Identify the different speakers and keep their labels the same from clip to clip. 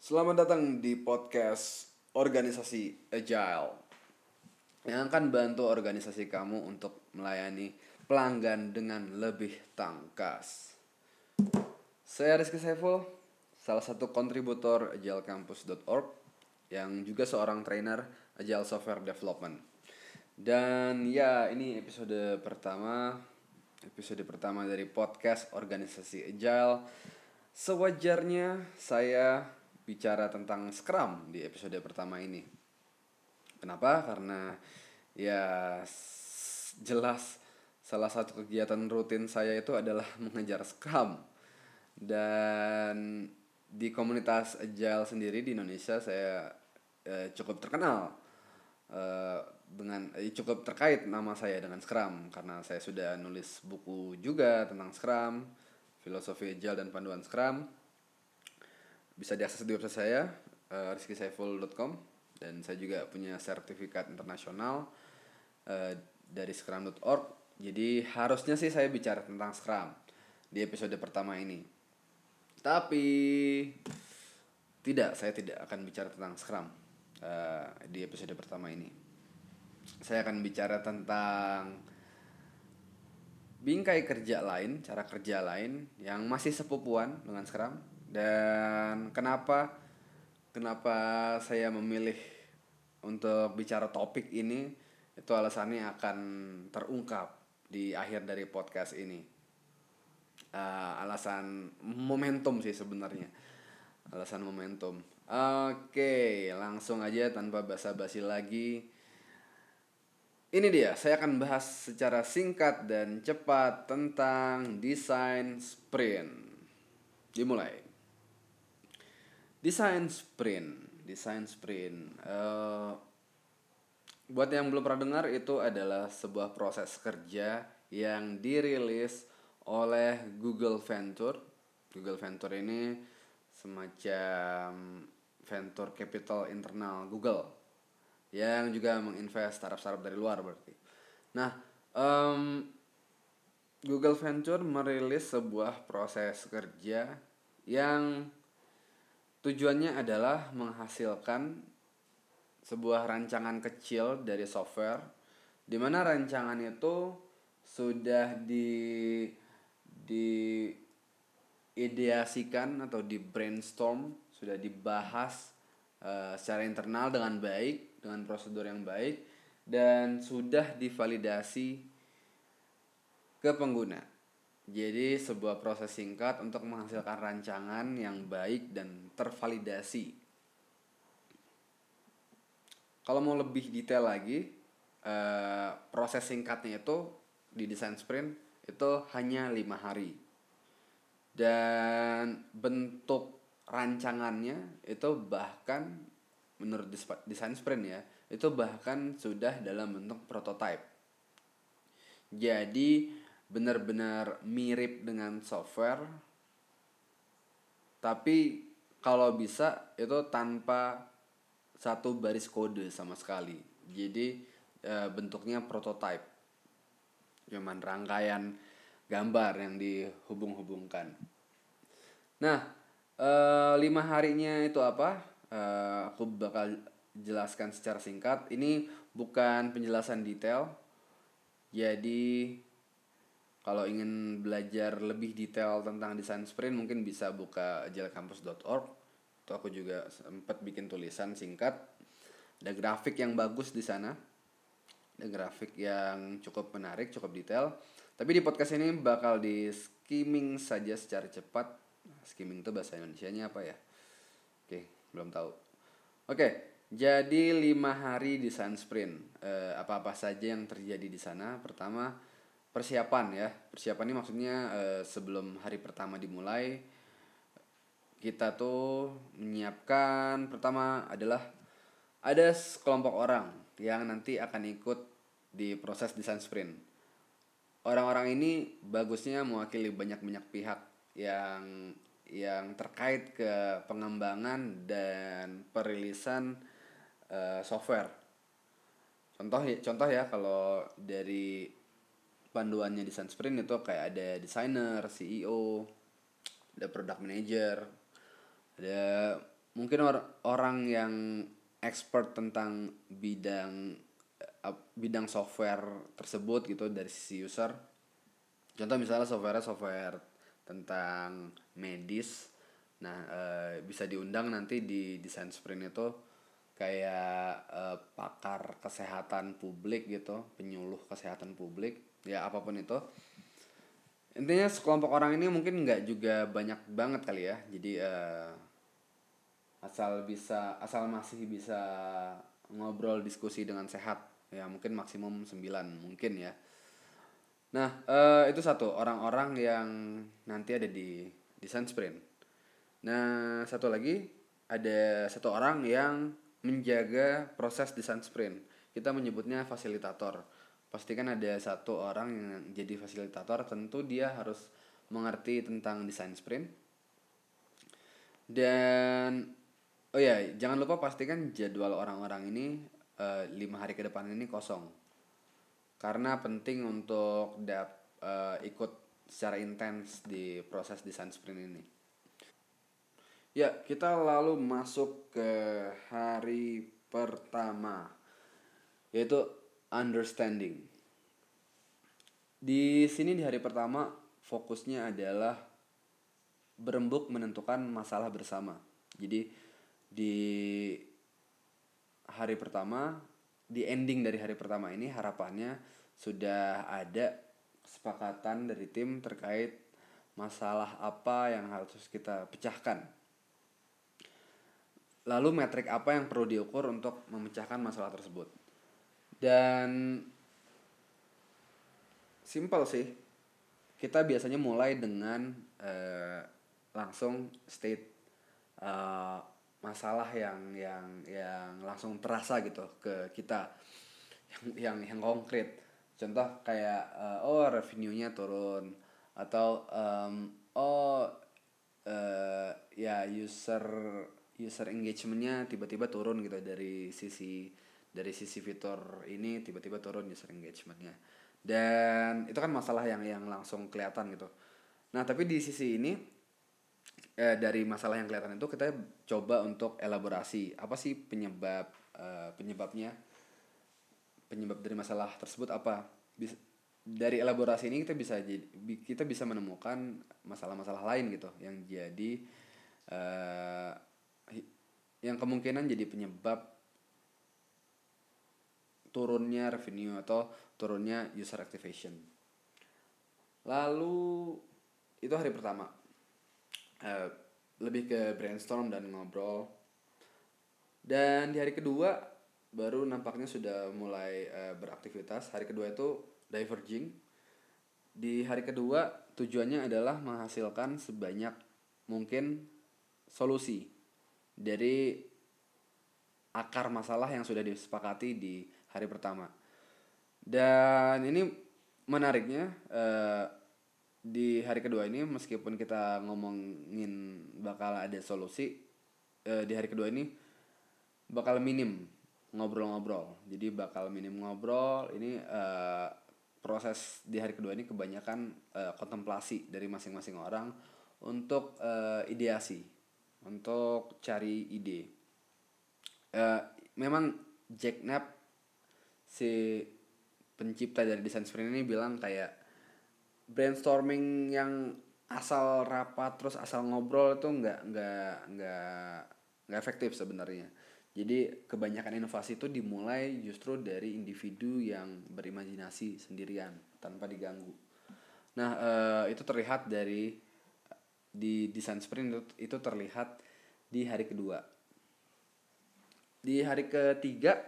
Speaker 1: Selamat datang di podcast organisasi Agile yang akan bantu organisasi kamu untuk melayani pelanggan dengan lebih tangkas. Saya Rizky Saiful, salah satu kontributor agilecampus.org yang juga seorang trainer Agile Software Development. Dan ya, ini episode pertama episode pertama dari podcast organisasi Agile. Sewajarnya saya bicara tentang Scrum di episode pertama ini. Kenapa? Karena ya jelas salah satu kegiatan rutin saya itu adalah mengejar Scrum. Dan di komunitas Agile sendiri di Indonesia saya eh, cukup terkenal eh, dengan eh, cukup terkait nama saya dengan Scrum karena saya sudah nulis buku juga tentang Scrum, filosofi agile dan panduan Scrum. Bisa diakses di website saya uh, rizkysaiful.com dan saya juga punya sertifikat internasional uh, dari scrum.org. Jadi harusnya sih saya bicara tentang Scrum di episode pertama ini. Tapi tidak, saya tidak akan bicara tentang Scrum uh, di episode pertama ini saya akan bicara tentang bingkai kerja lain, cara kerja lain yang masih sepupuan dengan Scrum dan kenapa kenapa saya memilih untuk bicara topik ini itu alasannya akan terungkap di akhir dari podcast ini. Uh, alasan momentum sih sebenarnya. Alasan momentum. Oke, langsung aja tanpa basa-basi lagi ini dia, saya akan bahas secara singkat dan cepat tentang desain sprint. Dimulai. Desain sprint, desain sprint. Uh, buat yang belum pernah dengar itu adalah sebuah proses kerja yang dirilis oleh Google Venture. Google Venture ini semacam venture capital internal Google yang juga menginvest startup-startup dari luar berarti. Nah, um, Google Venture merilis sebuah proses kerja yang tujuannya adalah menghasilkan sebuah rancangan kecil dari software di mana rancangan itu sudah di di ideasikan atau di brainstorm sudah dibahas uh, secara internal dengan baik dengan prosedur yang baik dan sudah divalidasi ke pengguna. Jadi sebuah proses singkat untuk menghasilkan rancangan yang baik dan tervalidasi. Kalau mau lebih detail lagi, eh, proses singkatnya itu di desain sprint itu hanya lima hari. Dan bentuk rancangannya itu bahkan menurut desain sprint ya itu bahkan sudah dalam bentuk prototype jadi benar-benar mirip dengan software tapi kalau bisa itu tanpa satu baris kode sama sekali jadi e, bentuknya prototype cuman rangkaian gambar yang dihubung-hubungkan nah e, lima harinya itu apa uh, aku bakal jelaskan secara singkat. Ini bukan penjelasan detail. Jadi kalau ingin belajar lebih detail tentang desain sprint mungkin bisa buka agilecampus.org. Itu aku juga sempat bikin tulisan singkat. Ada grafik yang bagus di sana. Ada grafik yang cukup menarik, cukup detail. Tapi di podcast ini bakal di skimming saja secara cepat. Skimming itu bahasa Indonesia-nya apa ya? Oke, belum tahu. Oke, jadi lima hari desain sprint. Eh, apa-apa saja yang terjadi di sana? Pertama, persiapan ya. Persiapan ini maksudnya eh, sebelum hari pertama dimulai, kita tuh menyiapkan pertama adalah ada sekelompok orang yang nanti akan ikut di proses desain sprint. Orang-orang ini bagusnya mewakili banyak-banyak pihak yang yang terkait ke pengembangan dan perilisan uh, software. Contoh ya, contoh ya kalau dari panduannya desain sprint itu kayak ada desainer, CEO, ada product manager, ada mungkin or orang yang expert tentang bidang uh, bidang software tersebut gitu dari sisi user. Contoh misalnya software software tentang medis. Nah uh, bisa diundang nanti di desain sprint itu kayak uh, pakar kesehatan publik gitu penyuluh kesehatan publik ya apa pun itu. Intinya sekelompok orang ini mungkin nggak juga banyak banget kali ya. Jadi uh, asal bisa asal masih bisa ngobrol diskusi dengan sehat ya mungkin maksimum 9 mungkin ya. Nah uh, itu satu orang-orang yang nanti ada di desain sprint nah satu lagi ada satu orang yang menjaga proses desain sprint kita menyebutnya fasilitator pastikan ada satu orang yang jadi fasilitator tentu dia harus mengerti tentang desain sprint dan Oh ya, jangan lupa pastikan jadwal orang-orang ini uh, lima hari ke depan ini kosong. Karena penting untuk dap, uh, ikut secara intens di proses desain sprint ini. Ya, kita lalu masuk ke hari pertama, yaitu understanding. Di sini di hari pertama fokusnya adalah berembuk menentukan masalah bersama. Jadi di hari pertama di ending dari hari pertama ini harapannya sudah ada kesepakatan dari tim terkait masalah apa yang harus kita pecahkan. Lalu metrik apa yang perlu diukur untuk memecahkan masalah tersebut. Dan simple sih. Kita biasanya mulai dengan uh, langsung state uh, masalah yang yang yang langsung terasa gitu ke kita yang yang yang konkret contoh kayak uh, oh revenue-nya turun atau um, oh uh, ya user user engagement-nya tiba-tiba turun gitu dari sisi dari sisi fitur ini tiba-tiba turun user engagement-nya. Dan itu kan masalah yang yang langsung kelihatan gitu. Nah tapi di sisi ini eh, dari masalah yang kelihatan itu kita coba untuk elaborasi. Apa sih penyebab eh, penyebabnya? Penyebab dari masalah tersebut apa? Bis, dari elaborasi ini kita bisa kita bisa menemukan masalah-masalah lain gitu yang jadi eh, yang kemungkinan jadi penyebab turunnya revenue atau turunnya user activation. Lalu itu hari pertama. Eh, lebih ke brainstorm dan ngobrol dan di hari kedua baru nampaknya sudah mulai uh, beraktivitas hari kedua itu diverging di hari kedua tujuannya adalah menghasilkan sebanyak mungkin solusi dari akar masalah yang sudah disepakati di hari pertama. Dan ini menariknya uh, di hari kedua ini meskipun kita ngomongin bakal ada solusi eh, di hari kedua ini bakal minim ngobrol-ngobrol. Jadi bakal minim ngobrol ini eh, proses di hari kedua ini kebanyakan eh, kontemplasi dari masing-masing orang untuk eh, ideasi untuk cari ide. Eh, memang Jack Knapp si pencipta dari desain sprint ini bilang kayak brainstorming yang asal rapat terus asal ngobrol itu nggak nggak nggak nggak efektif sebenarnya. Jadi kebanyakan inovasi itu dimulai justru dari individu yang berimajinasi sendirian tanpa diganggu. Nah uh, itu terlihat dari di desain sprint itu, itu terlihat di hari kedua. Di hari ketiga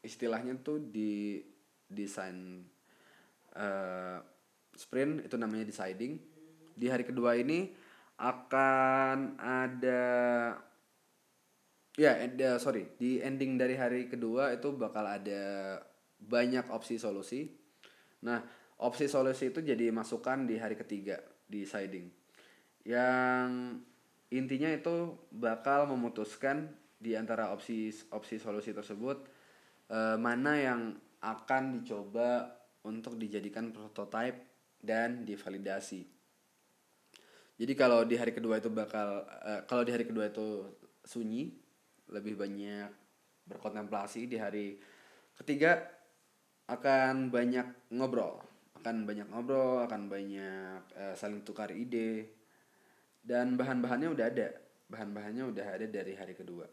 Speaker 1: istilahnya tuh di desain uh, sprint itu namanya deciding di hari kedua ini akan ada ya yeah, sorry di ending dari hari kedua itu bakal ada banyak opsi solusi. Nah opsi solusi itu jadi masukan di hari ketiga di deciding yang intinya itu bakal memutuskan di antara opsi opsi solusi tersebut eh, mana yang akan dicoba untuk dijadikan prototype dan divalidasi. Jadi kalau di hari kedua itu bakal uh, kalau di hari kedua itu sunyi lebih banyak berkontemplasi di hari ketiga akan banyak ngobrol akan banyak ngobrol akan banyak uh, saling tukar ide dan bahan-bahannya udah ada. Bahan-bahannya udah ada dari hari kedua.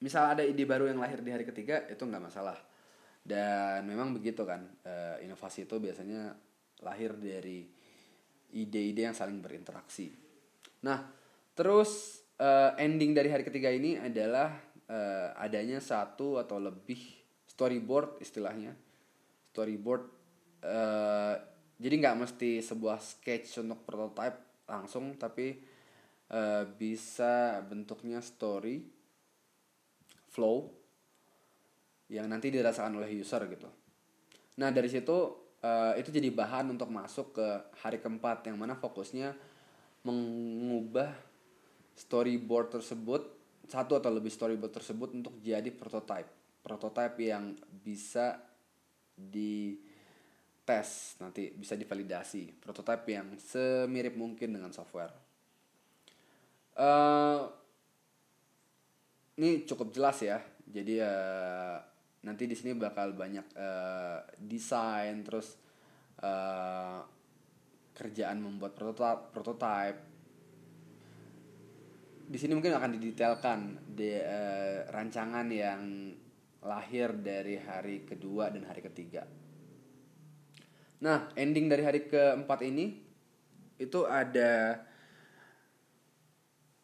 Speaker 1: Misal ada ide baru yang lahir di hari ketiga itu nggak masalah. Dan memang begitu kan uh, inovasi itu biasanya lahir dari ide-ide yang saling berinteraksi. Nah terus uh, ending dari hari ketiga ini adalah uh, adanya satu atau lebih storyboard istilahnya. Storyboard jadi nggak mesti sebuah sketch untuk prototype langsung tapi uh, bisa bentuknya story flow yang nanti dirasakan oleh user gitu nah dari situ uh, itu jadi bahan untuk masuk ke hari keempat yang mana fokusnya mengubah storyboard tersebut satu atau lebih storyboard tersebut untuk jadi prototype. Prototype yang bisa di tes nanti bisa divalidasi. Prototype yang semirip mungkin dengan software. Uh, ini cukup jelas ya. Jadi uh, nanti di sini bakal banyak uh, desain terus uh, kerjaan membuat prototype, prototype di sini mungkin akan didetailkan di uh, rancangan yang lahir dari hari kedua dan hari ketiga. Nah, ending dari hari keempat ini itu ada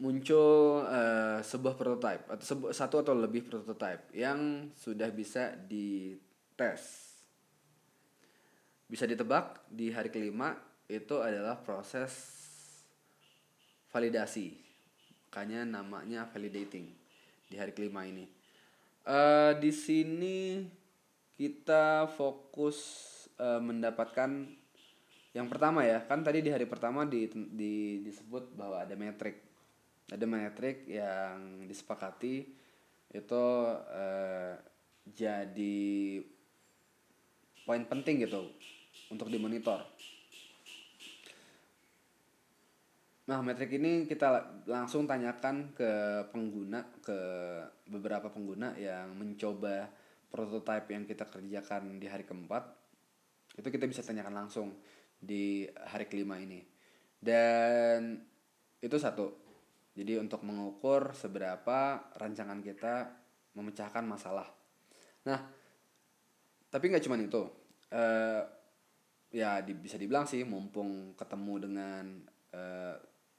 Speaker 1: muncul uh, sebuah prototype atau sebu satu atau lebih prototype yang sudah bisa dites. Bisa ditebak di hari kelima itu adalah proses validasi makanya namanya validating di hari kelima ini uh, di sini kita fokus uh, mendapatkan yang pertama ya. Kan tadi di hari pertama di, di disebut bahwa ada metrik ada metrik yang disepakati itu uh, jadi poin penting gitu untuk dimonitor. Nah, metrik ini kita langsung tanyakan ke pengguna, ke beberapa pengguna yang mencoba prototipe yang kita kerjakan di hari keempat. Itu kita bisa tanyakan langsung di hari kelima ini. Dan itu satu. Jadi untuk mengukur seberapa rancangan kita memecahkan masalah. Nah, tapi nggak cuma itu. Uh, ya di, bisa dibilang sih mumpung ketemu dengan uh,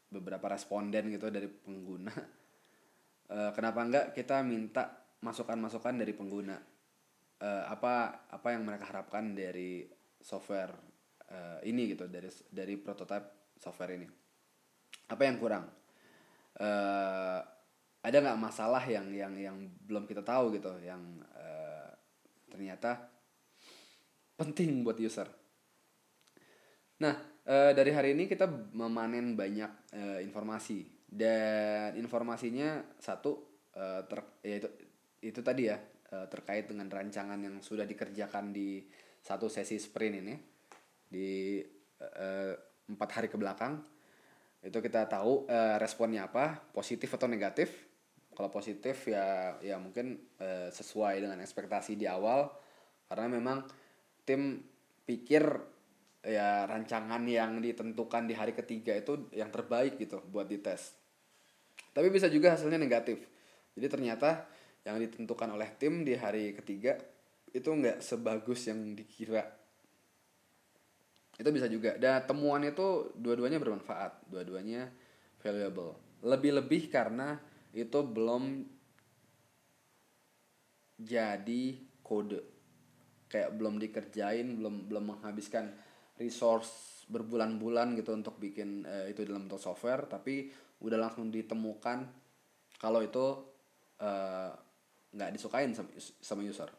Speaker 1: beberapa responden gitu dari pengguna uh, kenapa enggak kita minta masukan-masukan dari pengguna uh, apa apa yang mereka harapkan dari software uh, ini gitu dari dari prototype software ini. Apa yang kurang? Uh, ada nggak masalah yang yang yang belum kita tahu gitu yang uh, ternyata penting buat user? Nah uh, dari hari ini kita memanen banyak uh, informasi. Dan informasinya satu uh, ter yaitu itu tadi ya uh, terkait dengan rancangan yang sudah dikerjakan di satu sesi sprint ini di uh, empat hari ke belakang itu kita tahu uh, responnya apa positif atau negatif kalau positif ya ya mungkin uh, sesuai dengan ekspektasi di awal karena memang tim pikir ya rancangan yang ditentukan di hari ketiga itu yang terbaik gitu buat dites. Tapi bisa juga hasilnya negatif. Jadi ternyata yang ditentukan oleh tim di hari ketiga itu nggak sebagus yang dikira. Itu bisa juga. Dan temuan itu dua-duanya bermanfaat, dua-duanya valuable. Lebih-lebih karena itu belum jadi kode. Kayak belum dikerjain, belum belum menghabiskan resource berbulan-bulan gitu untuk bikin uh, itu dalam bentuk software tapi udah langsung ditemukan kalau itu eh, nggak uh, disukain sama user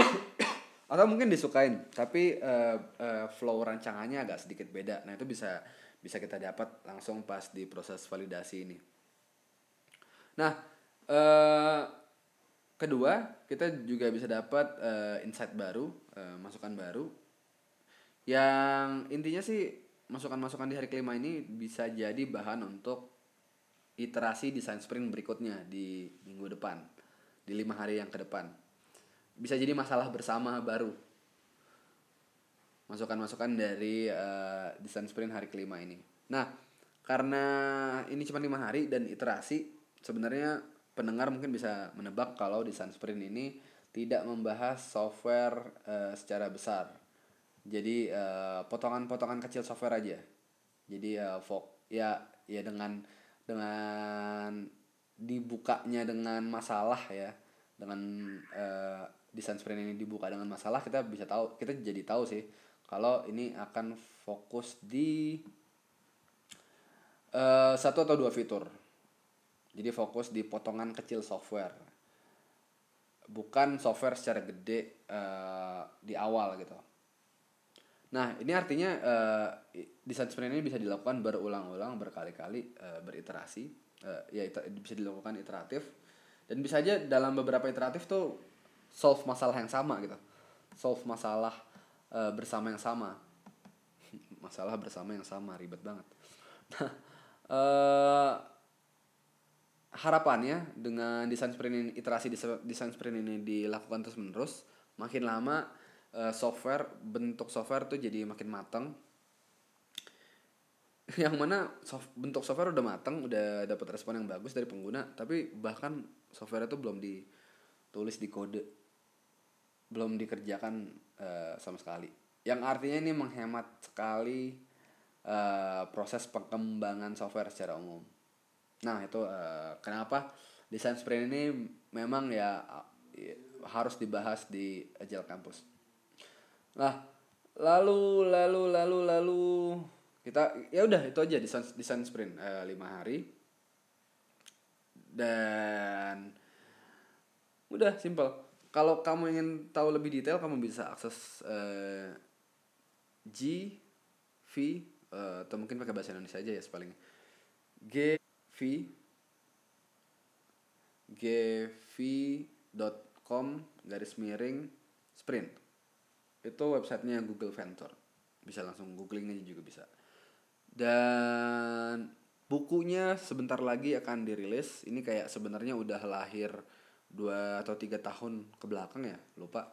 Speaker 1: atau mungkin disukain tapi uh, uh, flow rancangannya agak sedikit beda. Nah itu bisa bisa kita dapat langsung pas di proses validasi ini. Nah uh, kedua kita juga bisa dapat uh, insight baru uh, masukan baru. Yang intinya sih masukan-masukan di hari kelima ini bisa jadi bahan untuk iterasi desain sprint berikutnya di minggu depan di lima hari yang ke depan bisa jadi masalah bersama baru. Masukan-masukan dari uh, desain sprint hari kelima ini. Nah karena ini cuma lima hari dan iterasi sebenarnya pendengar mungkin bisa menebak kalau desain sprint ini tidak membahas software uh, secara besar. Jadi potongan potongan-potongan kecil software aja. Jadi uh, fok ya ya dengan dengan dibukanya dengan masalah ya dengan uh, desain sprint ini dibuka dengan masalah kita bisa tahu kita jadi tahu sih kalau ini akan fokus di uh, satu atau dua fitur. Jadi fokus di potongan kecil software. Bukan software secara gede uh, di awal gitu. Nah, ini artinya uh, desain sprint ini bisa dilakukan berulang-ulang, berkali-kali, uh, beriterasi, uh, ya bisa dilakukan iteratif. Dan bisa aja dalam beberapa iteratif tuh solve masalah yang sama gitu. Solve masalah uh, bersama yang sama. masalah bersama yang sama, ribet banget. Nah, uh, harapannya dengan desain sprint ini, iterasi desain sprint ini dilakukan terus-menerus, makin lama uh, software bentuk software tuh jadi makin matang yang mana soft, bentuk software udah matang udah dapat respon yang bagus dari pengguna tapi bahkan software itu belum ditulis di kode belum dikerjakan uh, sama sekali. Yang artinya ini menghemat sekali uh, proses pengembangan software secara umum. Nah itu uh, kenapa? Desain sprint ini memang ya harus dibahas di Agile Campus. Nah, lalu lalu lalu lalu kita ya udah itu aja desain desain sprint eh, lima hari. Dan udah simple kalau kamu ingin tahu lebih detail kamu bisa akses eh, G V eh, atau mungkin pakai bahasa Indonesia aja ya paling G V gv.com garis miring sprint. Itu websitenya Google Venture. Bisa langsung googling aja juga bisa. Dan bukunya sebentar lagi akan dirilis. Ini kayak sebenarnya udah lahir dua atau tiga tahun ke belakang ya lupa.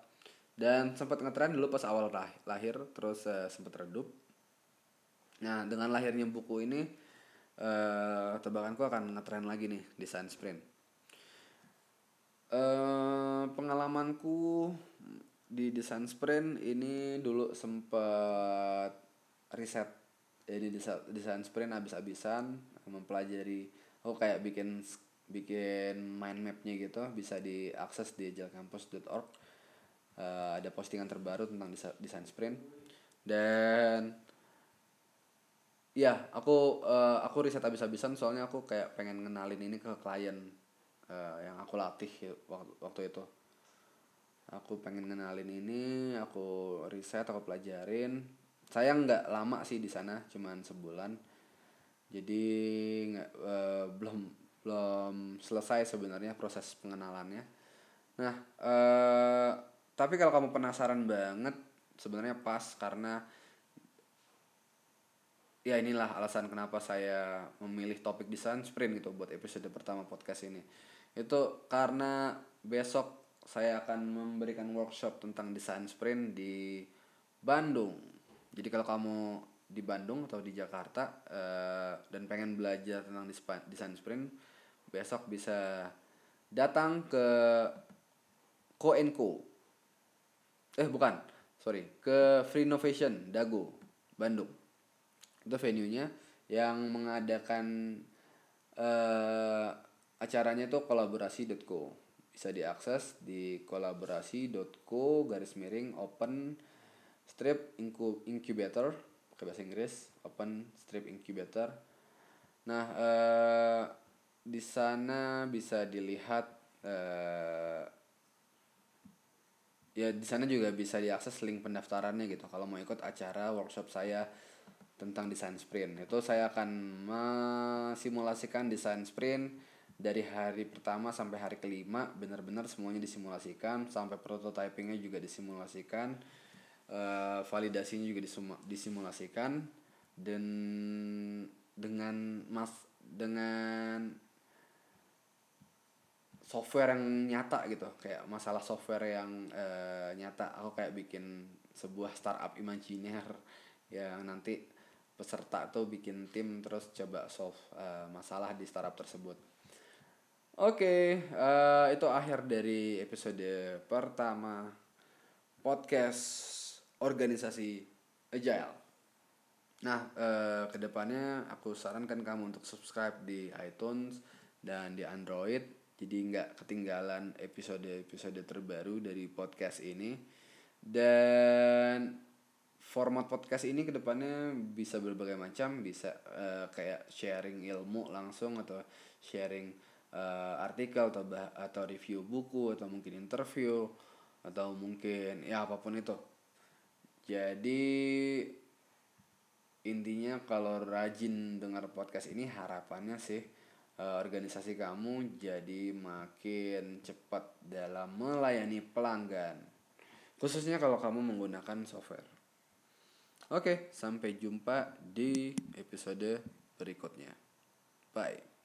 Speaker 1: Dan sempat ngetren dulu pas awal lahir terus uh, sempat redup. Nah dengan lahirnya buku ini uh, tebakanku akan ngetren lagi nih desain sprint. Uh, pengalamanku di desain sprint ini dulu sempat riset. Jadi desain sprint abis-abisan mempelajari oh kayak bikin bikin mind mapnya gitu bisa diakses di ajalkampus.org uh, eh, ada postingan terbaru tentang desain sprint. Dan ya aku uh, aku riset abis-abisan soalnya aku kayak pengen ngenalin ini ke klien uh, yang aku latih waktu waktu itu. Aku pengen ngenalin ini aku riset aku pelajarin. Saya nggak lama sih di sana cuman sebulan. Jadi nggak uh, belum belum selesai sebenarnya proses pengenalannya nah uh, tapi kalau kamu penasaran banget sebenarnya pas karena ya inilah alasan kenapa saya memilih topik desain sprint gitu buat episode pertama podcast ini itu karena besok saya akan memberikan workshop tentang desain sprint di Bandung. Jadi kalau kamu di Bandung atau di Jakarta uh, dan pengen belajar tentang desain sprint, besok bisa datang ke Koenko. Eh bukan, sorry, ke Free Innovation Dago, Bandung. Itu venue-nya yang mengadakan uh, acaranya itu kolaborasi.co bisa diakses di kolaborasi.co garis miring open strip incubator. Pakai bahasa Inggris open strip incubator. Nah eh, di sana bisa dilihat eh, ya di sana juga bisa diakses link pendaftarannya gitu. Kalau mau ikut acara workshop saya tentang desain sprint. Itu saya akan mensimulasikan desain sprint dari hari pertama sampai hari kelima. Benar-benar semuanya disimulasikan sampai prototypingnya juga disimulasikan uh, validasinya juga disimulasikan. Dan dengan mas dengan software yang nyata gitu. Kayak masalah software yang uh, nyata. Aku kayak bikin sebuah startup imajiner yang nanti peserta tuh bikin tim terus coba solve uh, masalah di startup tersebut. Oke okay, uh, itu akhir dari episode pertama podcast organisasi agile. Nah uh, ke depannya aku sarankan kamu untuk subscribe di iTunes dan di Android jadi nggak ketinggalan episode-episode terbaru dari podcast ini. Dan format podcast ini ke depannya bisa berbagai macam. Bisa uh, kayak sharing ilmu langsung atau sharing uh, artikel atau bah atau review buku atau mungkin interview atau mungkin ya apa pun itu. Jadi intinya kalau rajin dengar podcast ini harapannya sih uh, organisasi kamu jadi makin cepat dalam melayani pelanggan. Khususnya kalau kamu menggunakan software. Oke, sampai jumpa di episode berikutnya. Bye.